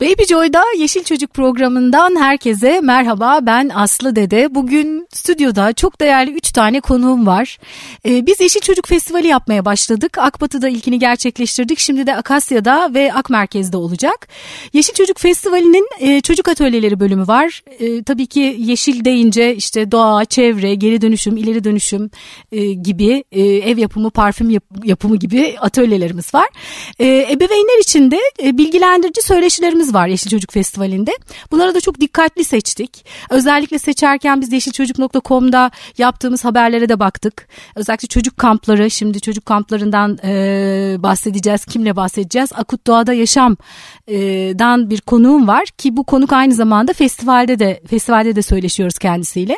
Baby Joy'da Yeşil Çocuk programından herkese merhaba ben Aslı Dede. Bugün stüdyoda çok değerli 3 tane konuğum var. Ee, biz Yeşil Çocuk Festivali yapmaya başladık. Akbatı'da ilkini gerçekleştirdik. Şimdi de Akasya'da ve Ak Merkez'de olacak. Yeşil Çocuk Festivali'nin e, çocuk atölyeleri bölümü var. E, tabii ki yeşil deyince işte doğa, çevre, geri dönüşüm, ileri dönüşüm e, gibi e, ev yapımı, parfüm yap, yapımı gibi atölyelerimiz var. E, ebeveynler için de e, bilgilendirici söyleşilerimiz var Yeşil Çocuk Festivali'nde. Bunları da çok dikkatli seçtik. Özellikle seçerken biz yeşilçocuk.com'da yaptığımız haberlere de baktık. Özellikle çocuk kampları, şimdi çocuk kamplarından e, bahsedeceğiz. Kimle bahsedeceğiz? Akut Doğada Yaşam'dan bir konuğum var ki bu konuk aynı zamanda festivalde de festivalde de söyleşiyoruz kendisiyle.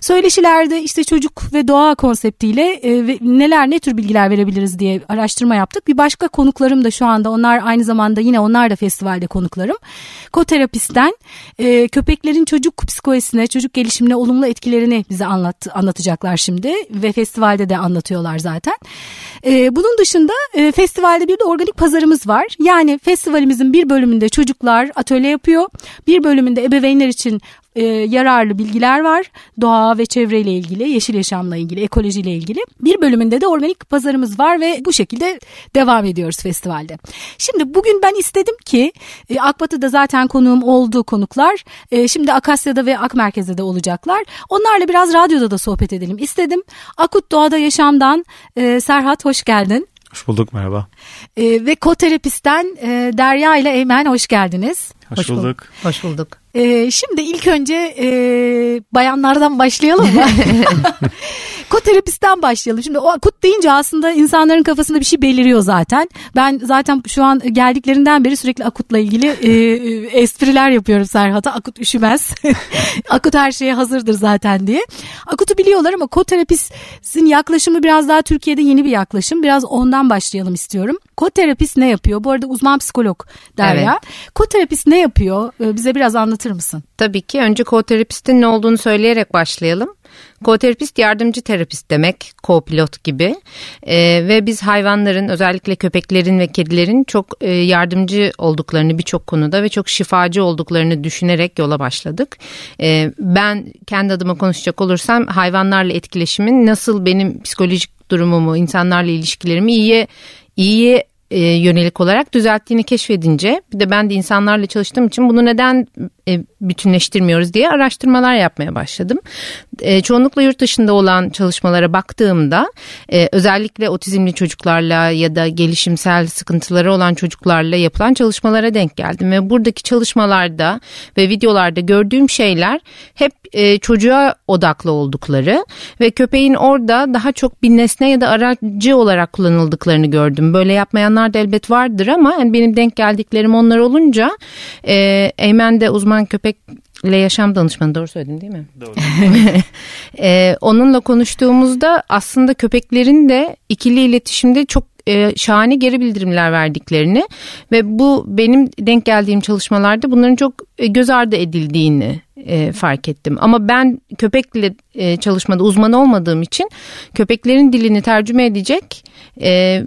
Söyleşilerde işte çocuk ve doğa konseptiyle e, neler ne tür bilgiler verebiliriz diye araştırma yaptık. Bir başka konuklarım da şu anda onlar aynı zamanda yine onlar da festivalde konuklarım. Koterapisten e, köpeklerin çocuk psikolojisine, çocuk gelişimine olumlu etkilerini bize anlat, anlatacaklar şimdi ve festivalde de anlatıyorlar zaten. E, bunun dışında e, festivalde bir de organik pazarımız var. Yani festivalimizin bir bölümünde çocuklar atölye yapıyor, bir bölümünde ebeveynler için e, yararlı bilgiler var. Doğa ve çevreyle ilgili, yeşil yaşamla ilgili, ekolojiyle ilgili. Bir bölümünde de organik pazarımız var ve bu şekilde devam ediyoruz festivalde. Şimdi bugün ben istedim ki e, Akbatı'da zaten konuğum oldu konuklar. E, şimdi Akasya'da ve Ak Merkez'de de olacaklar. Onlarla biraz radyoda da sohbet edelim istedim. Akut Doğada Yaşam'dan e, Serhat hoş geldin. Hoş bulduk merhaba. E, ve koterapistten e, Derya ile Eymen hoş geldiniz. Hoş, hoş bulduk. bulduk. Hoş bulduk. Ee, şimdi ilk önce e, bayanlardan başlayalım mı? Koterapisten başlayalım. Şimdi o akut deyince aslında insanların kafasında bir şey beliriyor zaten. Ben zaten şu an geldiklerinden beri sürekli akutla ilgili e, e espriler yapıyorum Serhat'a. Akut üşümez. akut her şeye hazırdır zaten diye. Akutu biliyorlar ama koterapistin yaklaşımı biraz daha Türkiye'de yeni bir yaklaşım. Biraz ondan başlayalım istiyorum. Koterapist ne yapıyor? Bu arada uzman psikolog Derya. Evet. Koterapist ne yapıyor? Ee, bize biraz anlatır mısın? Tabii ki. Önce koterapistin ne olduğunu söyleyerek başlayalım. Koterapist yardımcı terapist demek, co-pilot gibi ee, ve biz hayvanların özellikle köpeklerin ve kedilerin çok e, yardımcı olduklarını birçok konuda ve çok şifacı olduklarını düşünerek yola başladık. Ee, ben kendi adıma konuşacak olursam hayvanlarla etkileşimin nasıl benim psikolojik durumumu, insanlarla ilişkilerimi iyiye iyiye e, yönelik olarak düzelttiğini keşfedince bir de ben de insanlarla çalıştığım için bunu neden e, bütünleştirmiyoruz diye araştırmalar yapmaya başladım. E, çoğunlukla yurt dışında olan çalışmalara baktığımda özellikle otizmli çocuklarla ya da gelişimsel sıkıntıları olan çocuklarla yapılan çalışmalara denk geldim ve buradaki çalışmalarda ve videolarda gördüğüm şeyler hep e, çocuğa odaklı oldukları ve köpeğin orada daha çok bir nesne ya da aracı olarak kullanıldıklarını gördüm. Böyle yapmayanlar da elbet vardır ama yani benim denk geldiklerim onlar olunca e, Eymen de uzman köpekle yaşam danışmanı doğru söyledim değil mi? Doğru. e, onunla konuştuğumuzda aslında köpeklerin de ikili iletişimde çok e, şahane geri bildirimler verdiklerini ve bu benim denk geldiğim çalışmalarda bunların çok e, göz ardı edildiğini e, fark ettim. Ama ben köpekle e, çalışmada uzman olmadığım için köpeklerin dilini tercüme edecek e,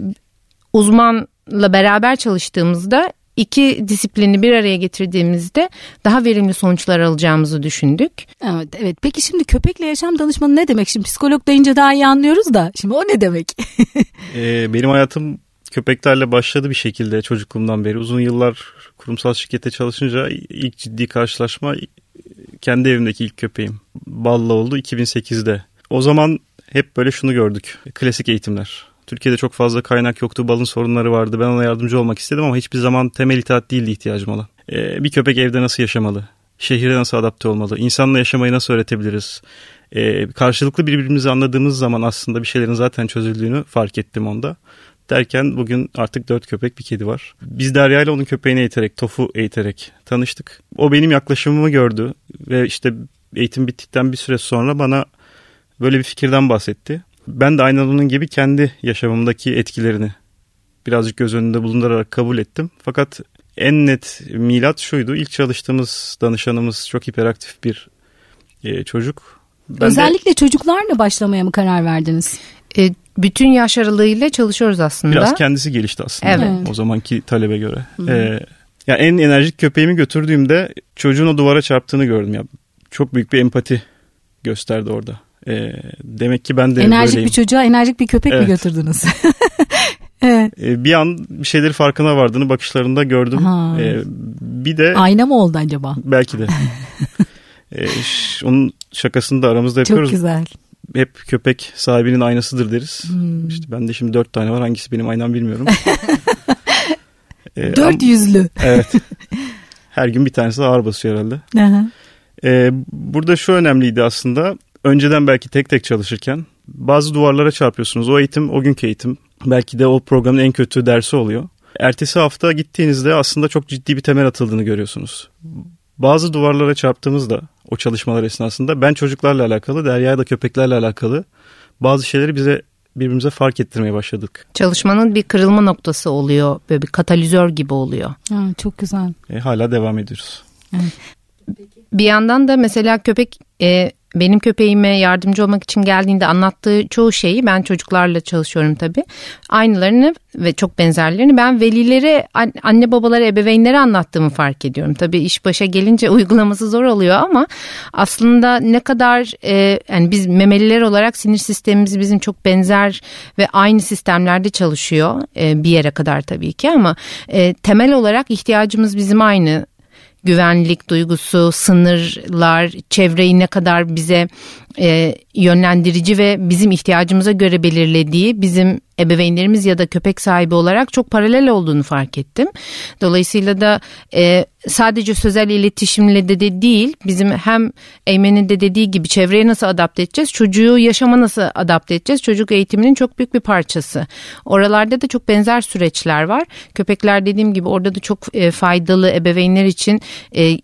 uzmanla beraber çalıştığımızda iki disiplini bir araya getirdiğimizde daha verimli sonuçlar alacağımızı düşündük. Evet, evet. Peki şimdi köpekle yaşam danışmanı ne demek? Şimdi psikolog deyince daha iyi anlıyoruz da şimdi o ne demek? ee, benim hayatım köpeklerle başladı bir şekilde çocukluğumdan beri. Uzun yıllar kurumsal şirkette çalışınca ilk ciddi karşılaşma kendi evimdeki ilk köpeğim. Balla oldu 2008'de. O zaman hep böyle şunu gördük. Klasik eğitimler Türkiye'de çok fazla kaynak yoktu. Balın sorunları vardı. Ben ona yardımcı olmak istedim ama hiçbir zaman temel itaat değildi ihtiyacım olan. Ee, bir köpek evde nasıl yaşamalı? Şehirde nasıl adapte olmalı? İnsanla yaşamayı nasıl öğretebiliriz? Ee, karşılıklı birbirimizi anladığımız zaman aslında bir şeylerin zaten çözüldüğünü fark ettim onda. Derken bugün artık dört köpek bir kedi var. Biz Derya ile onun köpeğini eğiterek, Tofu eğiterek tanıştık. O benim yaklaşımımı gördü ve işte eğitim bittikten bir süre sonra bana böyle bir fikirden bahsetti. Ben de aynen onun gibi kendi yaşamımdaki etkilerini birazcık göz önünde bulundurarak kabul ettim. Fakat en net milat şuydu. İlk çalıştığımız danışanımız çok hiperaktif bir e, çocuk. Ben Özellikle de, çocuklarla başlamaya mı karar verdiniz? E, bütün yaş aralığıyla çalışıyoruz aslında. Biraz kendisi gelişti aslında evet. o zamanki talebe göre. E, Ya en enerjik köpeğimi götürdüğümde çocuğun o duvara çarptığını gördüm ya. Çok büyük bir empati gösterdi orada. Ee, demek ki ben de Enerjik böyleyim. bir çocuğa enerjik bir köpek mi Evet. götürdünüz? evet. Ee, bir an bir şeyleri farkına vardığını bakışlarında gördüm. Ha. Ee, bir de Ayna mı oldu acaba? belki de. Onun şakasını da aramızda Çok yapıyoruz. güzel. Hep köpek sahibinin aynasıdır deriz. Hmm. İşte bende şimdi dört tane var. Hangisi benim aynam bilmiyorum. Ee, Dört yüzlü. Evet. Her gün bir tanesi ağır basıyor herhalde. Aha. Ee, burada şu önemliydi aslında. Önceden belki tek tek çalışırken bazı duvarlara çarpıyorsunuz. O eğitim o günkü eğitim. Belki de o programın en kötü dersi oluyor. Ertesi hafta gittiğinizde aslında çok ciddi bir temel atıldığını görüyorsunuz. Bazı duvarlara çarptığımızda o çalışmalar esnasında ben çocuklarla alakalı, Derya da köpeklerle alakalı bazı şeyleri bize birbirimize fark ettirmeye başladık. Çalışmanın bir kırılma noktası oluyor. Böyle bir katalizör gibi oluyor. Ha, çok güzel. E, hala devam ediyoruz. Bir yandan da mesela köpek e, benim köpeğime yardımcı olmak için geldiğinde anlattığı çoğu şeyi ben çocuklarla çalışıyorum tabii. Aynılarını ve çok benzerlerini ben velilere, an- anne babalara, ebeveynlere anlattığımı fark ediyorum. Tabii iş başa gelince uygulaması zor oluyor ama aslında ne kadar e, yani biz memeliler olarak sinir sistemimiz bizim çok benzer ve aynı sistemlerde çalışıyor e, bir yere kadar tabii ki ama e, temel olarak ihtiyacımız bizim aynı güvenlik duygusu, sınırlar, çevreyi ne kadar bize e, yönlendirici ve bizim ihtiyacımıza göre belirlediği bizim ebeveynlerimiz ya da köpek sahibi olarak çok paralel olduğunu fark ettim. Dolayısıyla da e, sadece sözel iletişimle de, de değil bizim hem Eymen'in de dediği gibi çevreye nasıl adapte edeceğiz, çocuğu yaşama nasıl adapte edeceğiz çocuk eğitiminin çok büyük bir parçası. Oralarda da çok benzer süreçler var. Köpekler dediğim gibi orada da çok e, faydalı ebeveynler için e,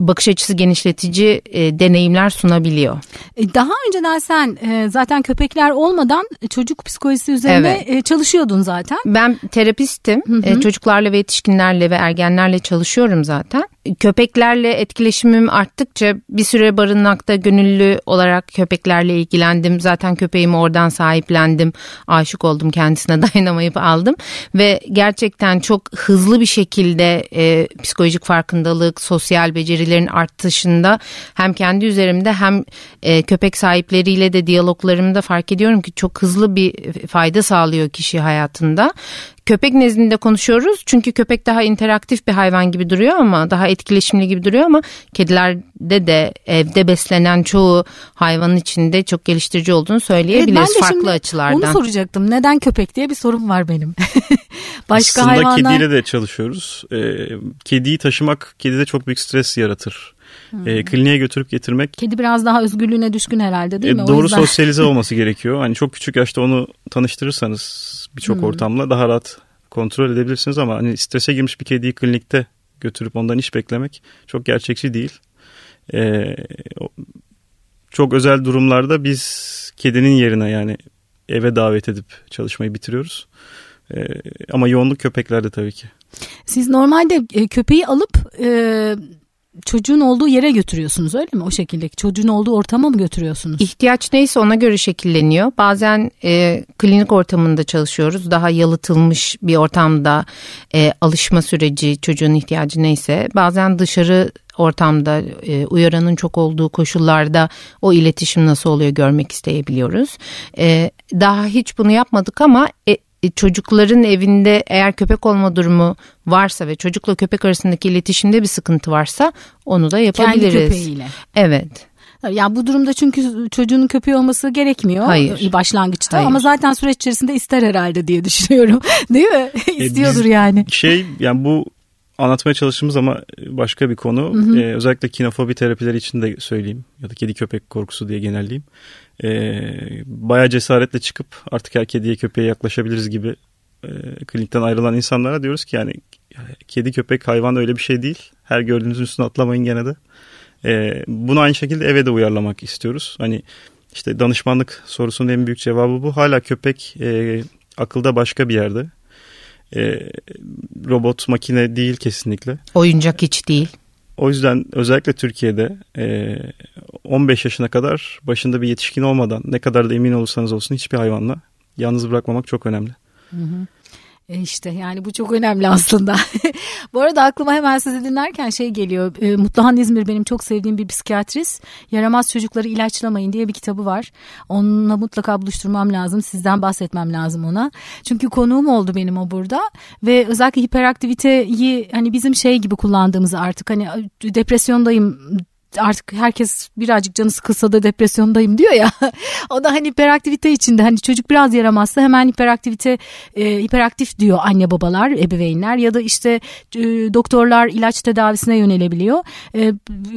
bakış açısı genişletici e, deneyimler sunabiliyor. E, Daha önceden sen e, zaten köpekler olmadan çocuk psikolojisi üzerine Evet. e, çalışıyordun zaten. Ben terapistim. E, çocuklarla ve yetişkinlerle ve ergenlerle çalışıyorum zaten. Köpeklerle etkileşimim arttıkça bir süre barınakta gönüllü olarak köpeklerle ilgilendim. Zaten köpeğimi oradan sahiplendim. Aşık oldum kendisine dayanamayıp aldım. Ve gerçekten çok hızlı bir şekilde e, psikolojik farkındalık, sosyal becerilerin artışında hem kendi üzerimde hem e, köpek sahipleriyle de diyaloglarımda fark ediyorum ki çok hızlı bir fayda sağlıyor kişi hayatında. Köpek nezdinde konuşuyoruz çünkü köpek daha interaktif bir hayvan gibi duruyor ama daha etkileşimli gibi duruyor ama kedilerde de evde beslenen çoğu hayvanın içinde çok geliştirici olduğunu Evet, söyleyebiliriz şimdi farklı Onu açılardan. soracaktım. Neden köpek diye bir sorum var benim. Başka Aslında hayvanlar... kediyle de çalışıyoruz. Ee, kediyi taşımak kedide çok büyük stres yaratır. Ee, kliniğe götürüp getirmek Kedi biraz daha özgürlüğüne düşkün herhalde değil e, mi? O doğru yüzden- sosyalize olması gerekiyor. Hani çok küçük yaşta onu tanıştırırsanız birçok ortamla daha rahat kontrol edebilirsiniz ama hani strese girmiş bir kediyi klinikte götürüp ondan iş beklemek çok gerçekçi değil. Ee, çok özel durumlarda biz kedinin yerine yani eve davet edip çalışmayı bitiriyoruz. Ee, ama yoğunluk köpeklerde tabii ki. Siz normalde e, köpeği alıp e, çocuğun olduğu yere götürüyorsunuz öyle mi? O şekilde çocuğun olduğu ortama mı götürüyorsunuz? İhtiyaç neyse ona göre şekilleniyor. Bazen e, klinik ortamında çalışıyoruz. Daha yalıtılmış bir ortamda e, alışma süreci çocuğun ihtiyacı neyse. Bazen dışarı ortamda e, uyaranın çok olduğu koşullarda o iletişim nasıl oluyor görmek isteyebiliyoruz. E, daha hiç bunu yapmadık ama e, çocukların evinde eğer köpek olma durumu varsa ve çocukla köpek arasındaki iletişimde bir sıkıntı varsa onu da Kendi yapabiliriz. köpeğiyle. Evet. Ya bu durumda çünkü çocuğun köpeği olması gerekmiyor Hayır. başlangıçta Hayır. ama zaten süreç içerisinde ister herhalde diye düşünüyorum. Değil mi? İstiyordur biz- yani. Şey yani bu anlatmaya çalıştığımız ama başka bir konu. Ee, özellikle kinofobi terapileri için de söyleyeyim. Ya da kedi köpek korkusu diye genelleyeyim. Ee, bayağı cesaretle çıkıp artık her kediye köpeğe yaklaşabiliriz gibi e, klinikten ayrılan insanlara diyoruz ki yani kedi köpek hayvan öyle bir şey değil. Her gördüğünüzün üstüne atlamayın gene de. Ee, bunu aynı şekilde eve de uyarlamak istiyoruz. Hani işte danışmanlık sorusunun en büyük cevabı bu. Hala köpek e, akılda başka bir yerde. E, robot makine değil kesinlikle. Oyuncak hiç değil. O yüzden özellikle Türkiye'de e, 15 yaşına kadar başında bir yetişkin olmadan ne kadar da emin olursanız olsun hiçbir hayvanla yalnız bırakmamak çok önemli. E işte yani bu çok önemli aslında. bu arada aklıma hemen sizi dinlerken şey geliyor. E, Mutluhan İzmir benim çok sevdiğim bir psikiyatrist. Yaramaz çocukları ilaçlamayın diye bir kitabı var. Onunla mutlaka buluşturmam lazım. Sizden bahsetmem lazım ona. Çünkü konuğum oldu benim o burada. Ve özellikle hiperaktiviteyi hani bizim şey gibi kullandığımızı artık hani depresyondayım artık herkes birazcık canı sıkılsa da depresyondayım diyor ya. o da hani hiperaktivite içinde hani çocuk biraz yaramazsa hemen hiperaktivite e, hiperaktif diyor anne babalar, ebeveynler ya da işte e, doktorlar ilaç tedavisine yönelebiliyor. E,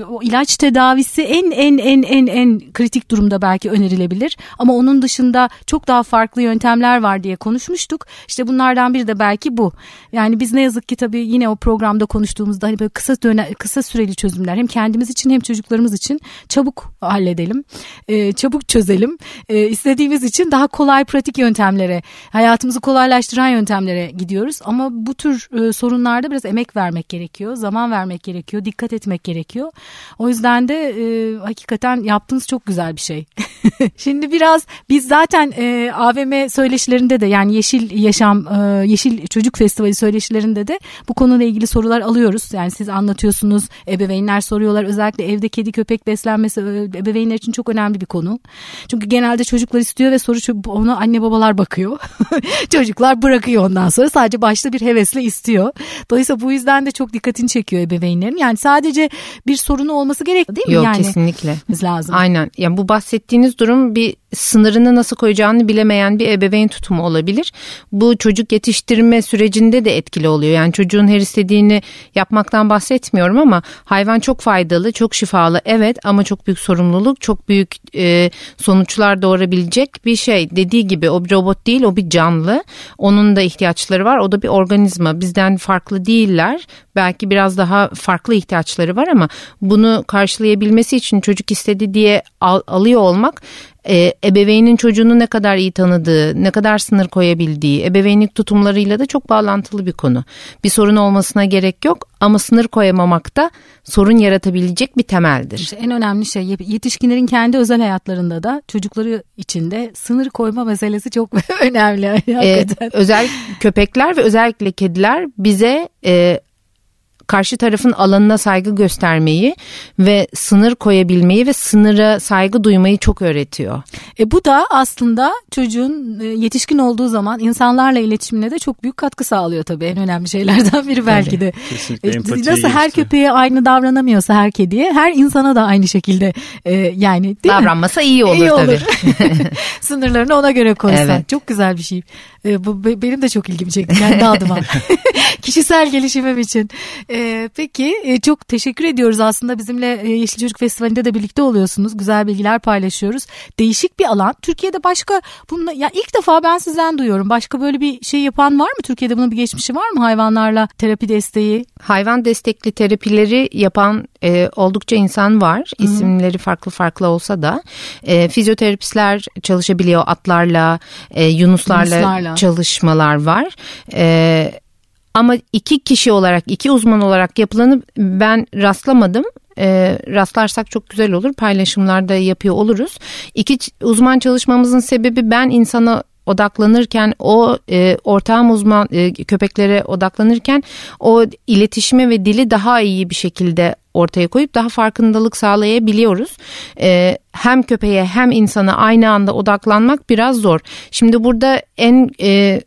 o ilaç tedavisi en en en en en kritik durumda belki önerilebilir ama onun dışında çok daha farklı yöntemler var diye konuşmuştuk. İşte bunlardan biri de belki bu. Yani biz ne yazık ki tabii yine o programda konuştuğumuzda hani böyle kısa dönem kısa süreli çözümler hem kendimiz için hem çocuklarımız için çabuk halledelim, e, çabuk çözelim. E, istediğimiz için daha kolay pratik yöntemlere, hayatımızı kolaylaştıran yöntemlere gidiyoruz. Ama bu tür e, sorunlarda biraz emek vermek gerekiyor, zaman vermek gerekiyor, dikkat etmek gerekiyor. O yüzden de e, hakikaten yaptığınız çok güzel bir şey. Şimdi biraz biz zaten e, AVM söyleşilerinde de yani Yeşil Yaşam, e, Yeşil Çocuk Festivali söyleşilerinde de bu konuyla ilgili sorular alıyoruz. Yani siz anlatıyorsunuz, ebeveynler soruyorlar. Özellikle evde kedi köpek beslenmesi ebeveynler için çok önemli bir konu. Çünkü genelde çocuklar istiyor ve soru onu anne babalar bakıyor. Çocuklar bırakıyor ondan sonra sadece başta bir hevesle istiyor. Dolayısıyla bu yüzden de çok dikkatini çekiyor ebeveynlerin. Yani sadece bir sorunu olması gerekiyor değil mi? Yok yani, kesinlikle. Lazım. Aynen. Yani bu bahsettiğiniz durum bir sınırını nasıl koyacağını bilemeyen bir ebeveyn tutumu olabilir. Bu çocuk yetiştirme sürecinde de etkili oluyor. Yani çocuğun her istediğini yapmaktan bahsetmiyorum ama hayvan çok faydalı, çok şifalı evet ama çok büyük sorumluluk, çok büyük e, sonuçlar doğurabilecek bir şey. Dediği gibi o bir robot değil, o bir canlı. Onun da ihtiyaçları var. O da bir organizma. Bizden farklı değiller. Belki biraz daha farklı ihtiyaçları var ama bunu karşılayabilmesi için çocuk istedi diye al, alıyor olmak e, ebeveynin çocuğunu ne kadar iyi tanıdığı, ne kadar sınır koyabildiği, ebeveynlik tutumlarıyla da çok bağlantılı bir konu. Bir sorun olmasına gerek yok ama sınır koyamamak da sorun yaratabilecek bir temeldir. İşte en önemli şey yetişkinlerin kendi özel hayatlarında da çocukları içinde sınır koyma meselesi çok önemli. Ee, özel köpekler ve özellikle kediler bize e, karşı tarafın alanına saygı göstermeyi ve sınır koyabilmeyi ve sınıra saygı duymayı çok öğretiyor. E bu da aslında çocuğun e, yetişkin olduğu zaman insanlarla iletişimine de çok büyük katkı sağlıyor tabii. En önemli şeylerden biri belki de. Kesinlikle e, Nasıl her köpeğe aynı davranamıyorsa her kediye her insana da aynı şekilde e, yani değil davranmasa mi? iyi olur iyi tabii. Olur. Sınırlarını ona göre koysan. Evet. Çok güzel bir şey. E, bu benim de çok ilgimi çekti kendi adıma. Kişisel gelişimim için. E, peki e, çok teşekkür ediyoruz aslında bizimle e, Yeşil Çocuk Festivali'nde de birlikte oluyorsunuz. Güzel bilgiler paylaşıyoruz. Değişik bir alan. Türkiye'de başka bununla ya ilk defa ben sizden duyuyorum. Başka böyle bir şey yapan var mı? Türkiye'de bunun bir geçmişi var mı hayvanlarla terapi desteği? Hayvan destekli terapileri yapan e, oldukça insan var. İsimleri Hı-hı. farklı farklı olsa da e, fizyoterapistler çalışabiliyor atlarla, e, yunuslarla, yunuslarla çalışmalar var. E, ama iki kişi olarak, iki uzman olarak yapılanı ben rastlamadım. E, rastlarsak çok güzel olur. Paylaşımlarda yapıyor oluruz. İki uzman çalışmamızın sebebi ben insana odaklanırken o e, ortağım uzman e, köpeklere odaklanırken o iletişime ve dili daha iyi bir şekilde ortaya koyup daha farkındalık sağlayabiliyoruz. E, hem köpeğe hem insana aynı anda odaklanmak biraz zor. Şimdi burada en e,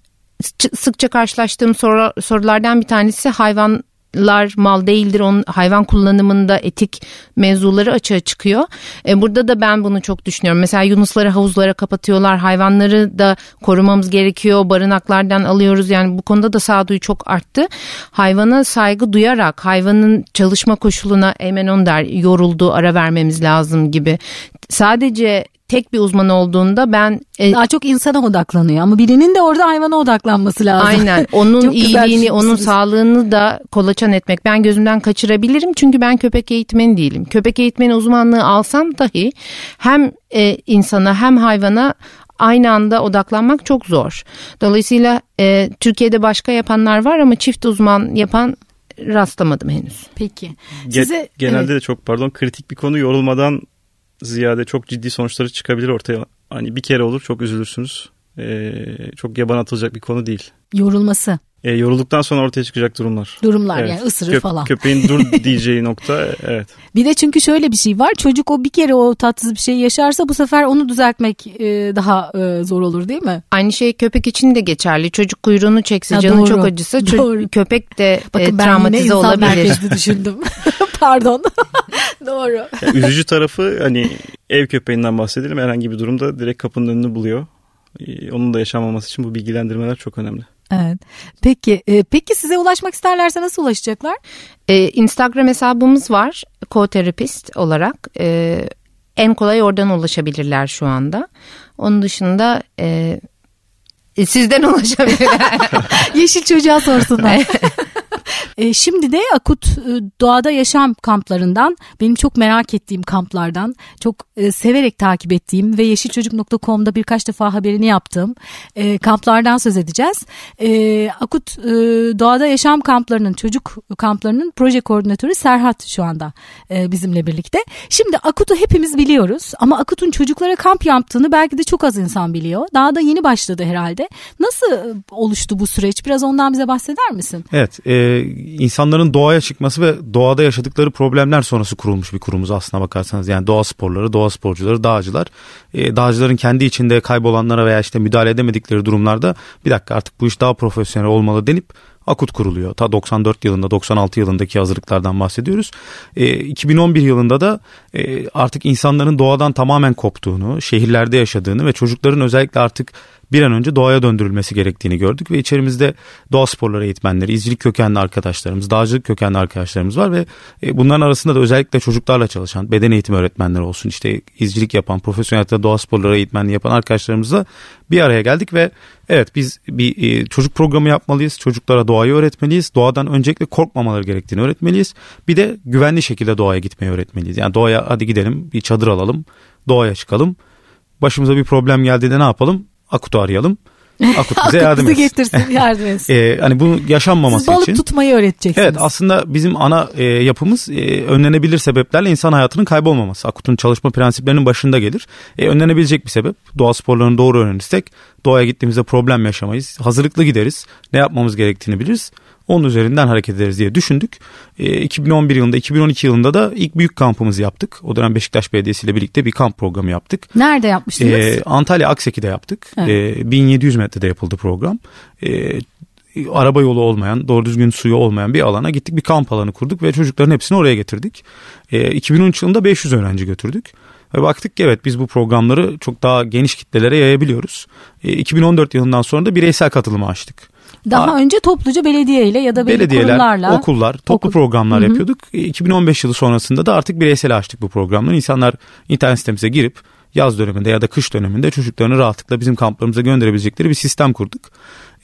sıkça karşılaştığım soru, sorulardan bir tanesi hayvan lar mal değildir. Onun hayvan kullanımında etik mevzuları açığa çıkıyor. E, burada da ben bunu çok düşünüyorum. Mesela yunusları havuzlara kapatıyorlar. Hayvanları da korumamız gerekiyor. Barınaklardan alıyoruz. Yani bu konuda da sağduyu çok arttı. Hayvana saygı duyarak hayvanın çalışma koşuluna Eymen der yoruldu ara vermemiz lazım gibi. Sadece tek bir uzman olduğunda ben e, daha çok insana odaklanıyor ama birinin de orada hayvana odaklanması lazım. Aynen. Onun iyiliğini, onun sağlığını da kolaçan etmek ben gözümden kaçırabilirim çünkü ben köpek eğitmeni değilim. Köpek eğitmeni uzmanlığı alsam dahi hem e, insana hem hayvana aynı anda odaklanmak çok zor. Dolayısıyla e, Türkiye'de başka yapanlar var ama çift uzman yapan rastlamadım henüz. Peki. Size, Genelde evet. de çok pardon kritik bir konu yorulmadan ziyade çok ciddi sonuçları çıkabilir ortaya. Hani bir kere olur çok üzülürsünüz. Ee, çok yaban atılacak bir konu değil. Yorulması. E, yorulduktan sonra ortaya çıkacak durumlar. Durumlar Evet. yani ısırır Köp- falan. Köpeğin dur diyeceği nokta evet. Bir de çünkü şöyle bir şey var. Çocuk o bir kere o tatsız bir şey yaşarsa bu sefer onu düzeltmek e, daha e, zor olur değil mi? Aynı şey köpek için de geçerli. Çocuk kuyruğunu çekse Ha, canı doğru. çok acısa ço- Doğru. köpek de Bakın e, ben yine travmatize insan olabilir. merkezli düşündüm. Pardon. Doğru. Yani üzücü tarafı hani ev köpeğinden bahsedelim. Herhangi bir durumda direkt kapının önünü buluyor. E, Onun da yaşanmaması için bu bilgilendirmeler çok önemli. Evet. Peki, e, peki size ulaşmak isterlerse nasıl ulaşacaklar? E, Instagram hesabımız var. Co-terapist olarak. E, en kolay oradan ulaşabilirler şu anda. Onun dışında e, e, sizden ulaşabilirler. Yeşil çocuğa sorsunlar. E, şimdi de akut e, doğada yaşam kamplarından benim çok merak ettiğim kamplardan çok e, severek takip ettiğim ve yeşilçocuk.com'da birkaç defa haberini yaptığım e, kamplardan söz edeceğiz. E, akut e, doğada yaşam kamplarının çocuk kamplarının proje koordinatörü Serhat şu anda e, bizimle birlikte. Şimdi Akut'u hepimiz biliyoruz ama Akut'un çocuklara kamp yaptığını belki de çok az insan biliyor. Daha da yeni başladı herhalde. Nasıl e, oluştu bu süreç? Biraz ondan bize bahseder misin? Evet, e, insanların doğaya çıkması ve doğada yaşadıkları problemler sonrası kurulmuş bir kurumuz aslına bakarsanız. Yani doğa sporları, doğa sporcuları, dağcılar. E, dağcıların kendi içinde kaybolanlara veya işte müdahale edemedikleri durumlarda bir dakika artık bu iş daha profesyonel olmalı denip Akut kuruluyor. Ta 94 yılında 96 yılındaki hazırlıklardan bahsediyoruz. E, 2011 yılında da e, artık insanların doğadan tamamen koptuğunu, şehirlerde yaşadığını ve çocukların özellikle artık bir an önce doğaya döndürülmesi gerektiğini gördük ve içerimizde doğa sporları eğitmenleri, izcilik kökenli arkadaşlarımız, dağcılık kökenli arkadaşlarımız var ve e, bunların arasında da özellikle çocuklarla çalışan beden eğitimi öğretmenleri olsun, işte izcilik yapan, profesyonel doğa sporları eğitmenliği yapan arkadaşlarımızla bir araya geldik ve evet biz bir e, çocuk programı yapmalıyız. Çocuklara doğayı öğretmeliyiz. Doğadan öncelikle korkmamaları gerektiğini öğretmeliyiz. Bir de güvenli şekilde doğaya gitmeyi öğretmeliyiz. Yani doğaya hadi gidelim, bir çadır alalım, doğaya çıkalım. Başımıza bir problem geldiğinde ne yapalım? Akut'u arayalım. Akut bize yardım etsin. getirsin, yardım etsin. Ee, hani bunu yaşanmaması Siz balık için. tutmayı öğreteceksiniz. Evet aslında bizim ana e, yapımız e, önlenebilir sebeplerle insan hayatının kaybolmaması. Akut'un çalışma prensiplerinin başında gelir. E, önlenebilecek bir sebep. Doğa sporlarını doğru öğrenirsek doğaya gittiğimizde problem yaşamayız. Hazırlıklı gideriz. Ne yapmamız gerektiğini biliriz. Onun üzerinden hareket ederiz diye düşündük. E, 2011 yılında 2012 yılında da ilk büyük kampımızı yaptık. O dönem Beşiktaş Belediyesi ile birlikte bir kamp programı yaptık. Nerede yapmıştınız? Ee, Antalya Akseki'de yaptık. Evet. Ee, 1700 metrede yapıldı program. Ee, araba yolu olmayan, doğru düzgün suyu olmayan bir alana gittik. Bir kamp alanı kurduk ve çocukların hepsini oraya getirdik. Ee, 2013 yılında 500 öğrenci götürdük. Ve baktık ki evet biz bu programları çok daha geniş kitlelere yayabiliyoruz. Ee, 2014 yılından sonra da bireysel katılımı açtık. Daha Aa, önce topluca belediyeyle ya da belediyeler, kurumlarla. okullar, toplu Okul. programlar Hı hı. yapıyorduk. E, 2015 yılı sonrasında da artık bireysel açtık bu programları. İnsanlar internet sitemize girip yaz döneminde ya da kış döneminde çocuklarını rahatlıkla bizim kamplarımıza gönderebilecekleri bir sistem kurduk.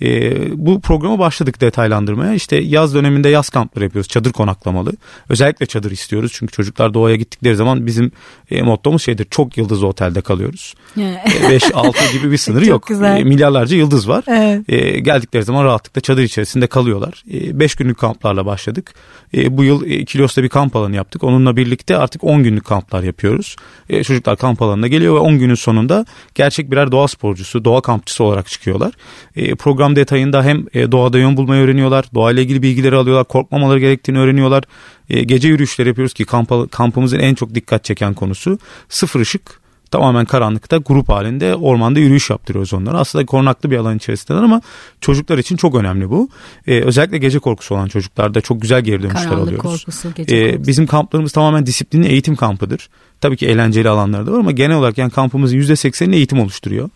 E, bu programa başladık detaylandırmaya. İşte yaz döneminde yaz kampları yapıyoruz. Çadır konaklamalı. Özellikle çadır istiyoruz. Çünkü çocuklar doğaya gittikleri zaman bizim e, mottomuz şeydir. Çok yıldızlı otelde kalıyoruz. Yani- 5-6 gibi bir sınırı Çok yok. güzel. E, milyarlarca yıldız var. Evet. E, geldikleri zaman rahatlıkla çadır içerisinde kalıyorlar. 5 günlük kamplarla başladık. E, bu yıl e, Kilyos'ta bir kamp alanı yaptık. Onunla birlikte artık 10 günlük kamplar yapıyoruz. E, çocuklar kamp alanına geliyor ve 10 günün sonunda gerçek birer doğa sporcusu, doğa kampçısı olarak çıkıyorlar. E, program detayında hem e, doğada yön bulmayı öğreniyorlar, doğayla ilgili bilgileri alıyorlar, korkmamaları gerektiğini öğreniyorlar. E, gece yürüyüşleri yapıyoruz ki kamp, kampımızın en çok dikkat çeken konusu sıfır ışık tamamen karanlıkta grup halinde ormanda yürüyüş yaptırıyoruz onlara. Aslında korunaklı bir alan içerisindeler ama çocuklar için çok önemli bu. Ee, özellikle gece korkusu olan çocuklarda çok güzel geri dönüşler Karanlık alıyoruz. korkusu, gece Ee, korkusu. bizim kamplarımız tamamen disiplinli eğitim kampıdır. Tabii ki eğlenceli alanları da var ama genel olarak yani kampımızın %80'ini eğitim oluşturuyor.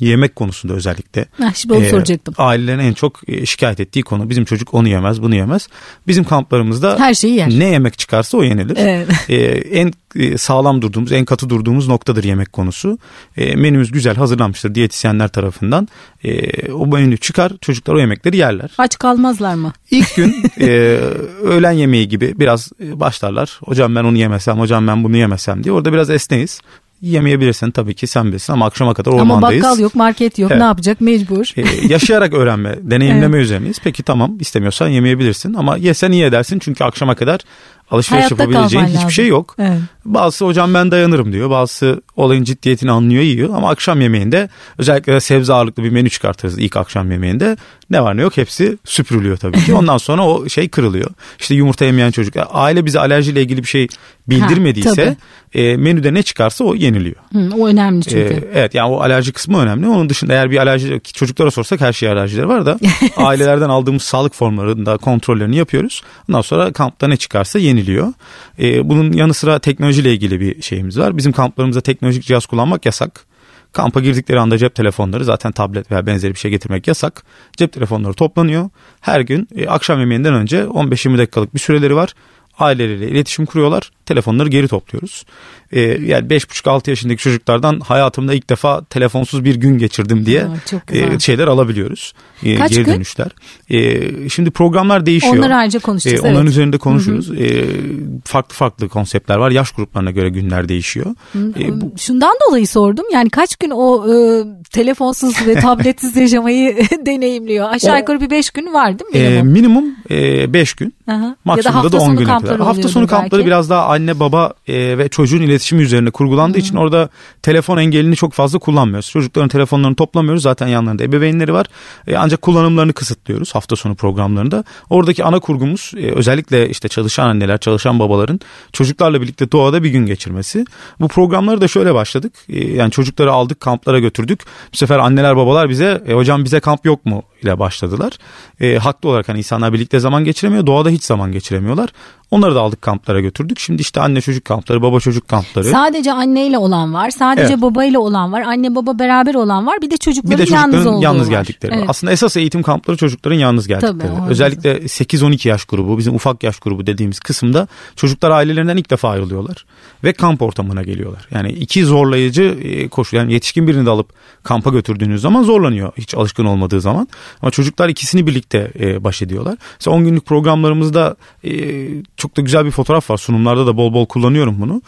Yemek konusunda özellikle. Ha, şimdi onu Ee, soracaktım. Ailelerin en çok e, şikayet ettiği konu bizim çocuk onu yemez bunu yemez. Bizim kamplarımızda Her şeyi yer. ne yemek çıkarsa o yenilir. Evet. Ee, en e, sağlam durduğumuz, en katı durduğumuz noktadır yemek konusu. E, menümüz güzel hazırlanmıştır diyetisyenler tarafından. E, o menü çıkar, çocuklar o yemekleri yerler. Aç kalmazlar mı? İlk gün e, öğlen yemeği gibi biraz e, başlarlar. Hocam ben onu yemesem, hocam ben bunu yemesem diye. Orada biraz esneyiz. Yemeyebilirsin tabii ki sen bilirsin ama akşama kadar Ama ormandayız. bakkal yok, market yok. Evet. Ne yapacak? Mecbur. E, yaşayarak öğrenme, deneyimleme üzerineyiz. Peki tamam istemiyorsan yemeyebilirsin ama yesen iyi edersin çünkü akşama kadar alışveriş Hayatta yapabileceğin hiçbir lazım. şey yok. Evet. Bazısı hocam ben dayanırım diyor. Bazısı olayın ciddiyetini anlıyor yiyor. Ama akşam yemeğinde özellikle sebze ağırlıklı bir menü çıkartırız ilk akşam yemeğinde. Ne var ne yok hepsi süpürülüyor tabii ki. Ondan sonra o şey kırılıyor. İşte yumurta yemeyen çocuk. Aile bize alerjiyle ilgili bir şey bildirmediyse Ha, e, menüde ne çıkarsa o yeniliyor. Hı, o önemli çünkü. Ee, evet yani o alerji kısmı önemli. Onun dışında eğer bir alerji çocuklara sorsak her şeye alerjileri var da ailelerden aldığımız sağlık formlarında kontrollerini yapıyoruz. Ondan sonra kampta ne çıkarsa yeniliyor. Ee, bunun yanı sıra teknolojiyle ilgili bir şeyimiz var. Bizim kamplarımızda teknolojik cihaz kullanmak yasak. Kampa girdikleri anda cep telefonları zaten tablet veya benzeri bir şey getirmek yasak. Cep telefonları toplanıyor. Her gün e, akşam yemeğinden önce 15-20 dakikalık bir süreleri var aileleriyle iletişim kuruyorlar. Telefonları geri topluyoruz. Ee, yani 5,5-6 yaşındaki çocuklardan hayatımda ilk defa telefonsuz bir gün geçirdim diye Aa, e, şeyler alabiliyoruz. E, Kaç geri gün? dönüşler. E, şimdi programlar değişiyor. Onları ayrıca konuşacağız. E, onların evet. üzerinde konuşuruz. E, farklı farklı konseptler var. Yaş gruplarına göre günler değişiyor. E, bu, Şundan dolayı sordum. Yani kaç gün o e, telefonsuz ve tabletsiz yaşamayı deneyimliyor? Aşağı O- yukarı bir beş gün var değil mi? e, minimum? minimum 5 gün. Aha. Maksimumda hafta da 10 sonu güne kampları kadar. Hafta sonu kampları belki. biraz daha anne baba e, ve çocuğun iletişimi üzerine kurgulandığı için orada telefon engelini çok fazla kullanmıyoruz. Çocukların telefonlarını toplamıyoruz. Zaten yanlarında ebeveynleri var. E, ancak kullanımlarını kısıtlıyoruz hafta sonu programlarında. Oradaki ana kurgumuz e, özellikle işte çalışan anneler, çalışan babaların çocuklarla birlikte doğada bir gün geçirmesi. Bu programları da şöyle başladık. E, yani çocukları aldık kamplara götürdük. Bu sefer anneler babalar bize e, hocam bize kamp yok mu ile başladılar. E, haklı olarak hani insanlar birlikte zaman geçiremiyor. Doğada hiç zaman geçiremiyorlar. Onları da aldık kamplara götürdük. Şimdi işte anne çocuk kampları, baba çocuk kampları. Sadece anneyle olan var, sadece Evet. babayla olan var, anne baba beraber olan var. Bir de çocukların, bir de çocukların yalnız olduğu yalnız var. geldikleri. Evet. Aslında esas eğitim kampları çocukların yalnız geldikleri. Tabii, Özellikle 8-12 yaş grubu, bizim ufak yaş grubu dediğimiz kısımda çocuklar ailelerinden ilk defa ayrılıyorlar ve kamp ortamına geliyorlar. Yani iki zorlayıcı e, koşu. Yani yetişkin birini de alıp kampa götürdüğünüz zaman zorlanıyor hiç alışkın olmadığı zaman. Ama çocuklar ikisini birlikte e, baş ediyorlar. Mesela 10 günlük programlarımızda e, çok da güzel bir fotoğraf var. Sunumlarda da bol bol kullanıyorum bunu.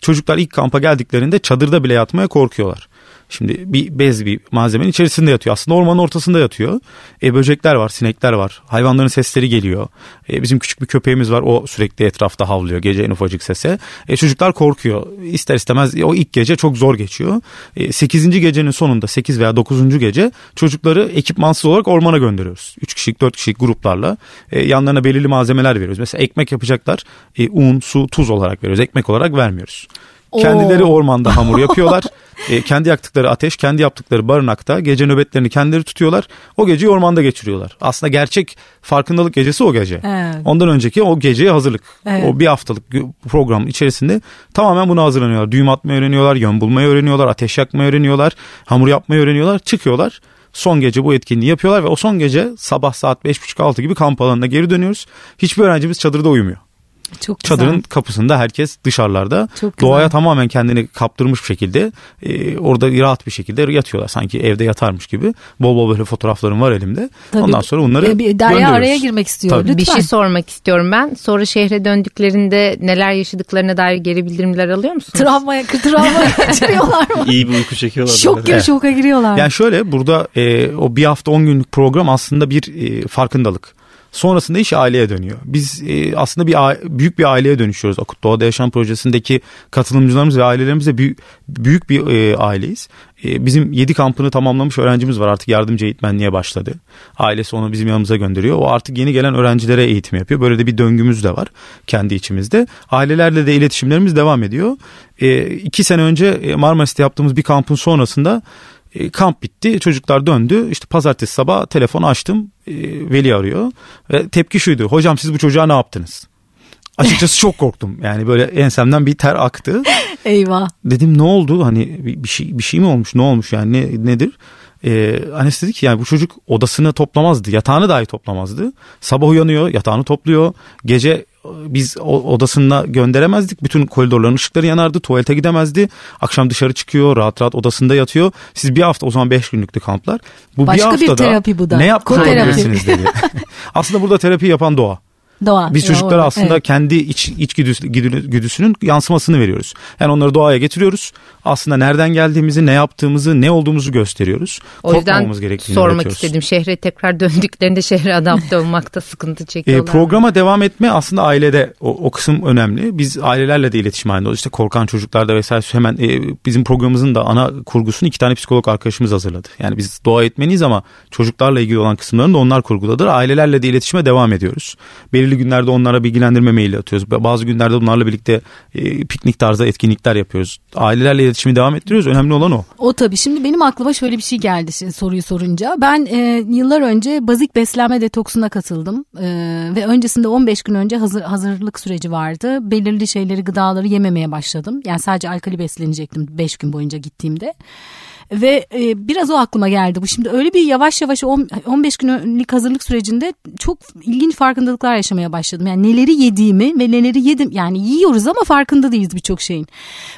Çocuklar ilk kampa geldiklerinde çadırda bile yatmaya korkuyorlar. Şimdi bir bez bir malzemenin içerisinde yatıyor. Aslında ormanın ortasında yatıyor. E, böcekler var, sinekler var. Hayvanların sesleri geliyor. E, bizim küçük bir köpeğimiz var. O sürekli etrafta havlıyor gece en ufacık sese. E, çocuklar korkuyor. İster istemez o ilk gece çok zor geçiyor. E, 8. gecenin sonunda 8 veya 9. gece çocukları ekipmansız olarak ormana gönderiyoruz. 3 kişilik 4 kişilik gruplarla. E, yanlarına belirli malzemeler veriyoruz. Mesela ekmek yapacaklar. E, un, su, tuz olarak veriyoruz. Ekmek olarak vermiyoruz. Kendileri Oo. ormanda hamur yapıyorlar. E, kendi yaktıkları ateş, kendi yaptıkları barınakta gece nöbetlerini kendileri tutuyorlar. O geceyi ormanda geçiriyorlar. Aslında gerçek farkındalık gecesi o gece. Evet. Ondan önceki o geceye hazırlık. Evet. O bir haftalık program içerisinde tamamen buna hazırlanıyorlar. Düğüm atmayı öğreniyorlar, yön bulmayı öğreniyorlar, ateş yakmayı öğreniyorlar, hamur yapmayı öğreniyorlar, çıkıyorlar. Son gece bu etkinliği yapıyorlar ve o son gece sabah saat 5.30-6 gibi kamp alanına geri dönüyoruz. Hiçbir öğrencimiz çadırda uyumuyor. Çok güzel. Çadırın kapısında herkes dışarılarda Çok güzel. doğaya tamamen kendini kaptırmış bir şekilde e, orada rahat bir şekilde yatıyorlar. Sanki evde yatarmış gibi. Bol bol böyle fotoğraflarım var elimde. Tabii. Ondan sonra bunları E, bir Derya araya girmek istiyor. Tabii. Lütfen. Bir şey sormak istiyorum ben. Sonra şehre döndüklerinde neler yaşadıklarına dair geri bildirimler alıyor musunuz? Travmaya, travmaya geçiriyorlar mı? İyi bir uyku çekiyorlar. Şok gibi şoka giriyorlar. Yani şöyle burada e, o bir hafta 10 günlük program aslında bir e, farkındalık. Sonrasında iş aileye dönüyor. Biz e, aslında bir büyük bir aileye dönüşüyoruz. Akut Doğada Yaşam Projesi'ndeki katılımcılarımız ve ailelerimiz de büyük, büyük bir e, aileyiz. E, bizim 7 kampını tamamlamış öğrencimiz var artık yardımcı eğitmenliğe başladı. Ailesi onu bizim yanımıza gönderiyor. O artık yeni gelen öğrencilere eğitim yapıyor. Böyle de bir döngümüz de var kendi içimizde. Ailelerle de iletişimlerimiz devam ediyor. E, iki sene önce e, Marmaris'te yaptığımız bir kampın sonrasında e, kamp bitti. Çocuklar döndü. İşte pazartesi sabah telefonu açtım. E, Veli arıyor. Ve tepki şuydu. Hocam siz bu çocuğa ne yaptınız? Açıkçası çok korktum. Yani böyle ensemden bir ter aktı. Eyvah. Dedim ne oldu? Hani bir şey bir şey mi olmuş? Ne olmuş yani? Ne nedir? Ee, annesi dedi ki yani bu çocuk odasını toplamazdı. Yatağını dahi toplamazdı. Sabah uyanıyor, yatağını topluyor. Gece biz odasına gönderemezdik. Bütün koridorların ışıkları yanardı. Tuvalete gidemezdi. Akşam dışarı çıkıyor. Rahat rahat odasında yatıyor. Siz bir hafta o zaman beş günlüktü kamplar. Bu Başka bir bir haftada terapi bu da. ne yapmış olabilirsiniz dedi. Aslında burada terapi yapan doğa. Doğa. Biz çocuklara aslında evet. kendi iç, iç güdüs- güdü- güdüsünün yansımasını veriyoruz. Yani onları doğaya getiriyoruz. Aslında nereden geldiğimizi, ne yaptığımızı, ne olduğumuzu gösteriyoruz. O yüzden sormak öğretiyoruz. istedim. Şehre tekrar döndüklerinde şehre adapte olmakta sıkıntı E, çekiyorlar. mı? programa devam etme aslında ailede o, o kısım önemli. Biz ailelerle de iletişim halinde. İşte korkan çocuklarda vesaire hemen e, bizim programımızın da ana kurgusunu iki tane psikolog arkadaşımız hazırladı. Yani biz doğa etmeniyiz ama çocuklarla ilgili olan kısımlarını da onlar kurguladı. Ailelerle de iletişime devam ediyoruz. Belirli günlerde onlara bilgilendirme maili atıyoruz. Bazı günlerde onlarla birlikte e, piknik tarzı etkinlikler yapıyoruz. Ailelerle iletişimi devam ettiriyoruz. Önemli olan o. O tabii. Şimdi benim aklıma şöyle bir şey geldi şimdi soruyu sorunca. Ben e, yıllar önce bazik beslenme detoksuna katıldım. E, ve öncesinde 15 gün önce hazır, hazırlık süreci vardı. Belirli şeyleri, gıdaları yememeye başladım. Yani sadece alkali beslenecektim 5 gün boyunca gittiğimde. Ve e, biraz o aklıma geldi bu. Şimdi öyle bir yavaş yavaş on- 15 günlük hazırlık sürecinde çok ilginç farkındalıklar yaşamaya başladım. Yani neleri yediğimi ve neleri yedim. Yani yiyoruz ama farkında değiliz birçok şeyin.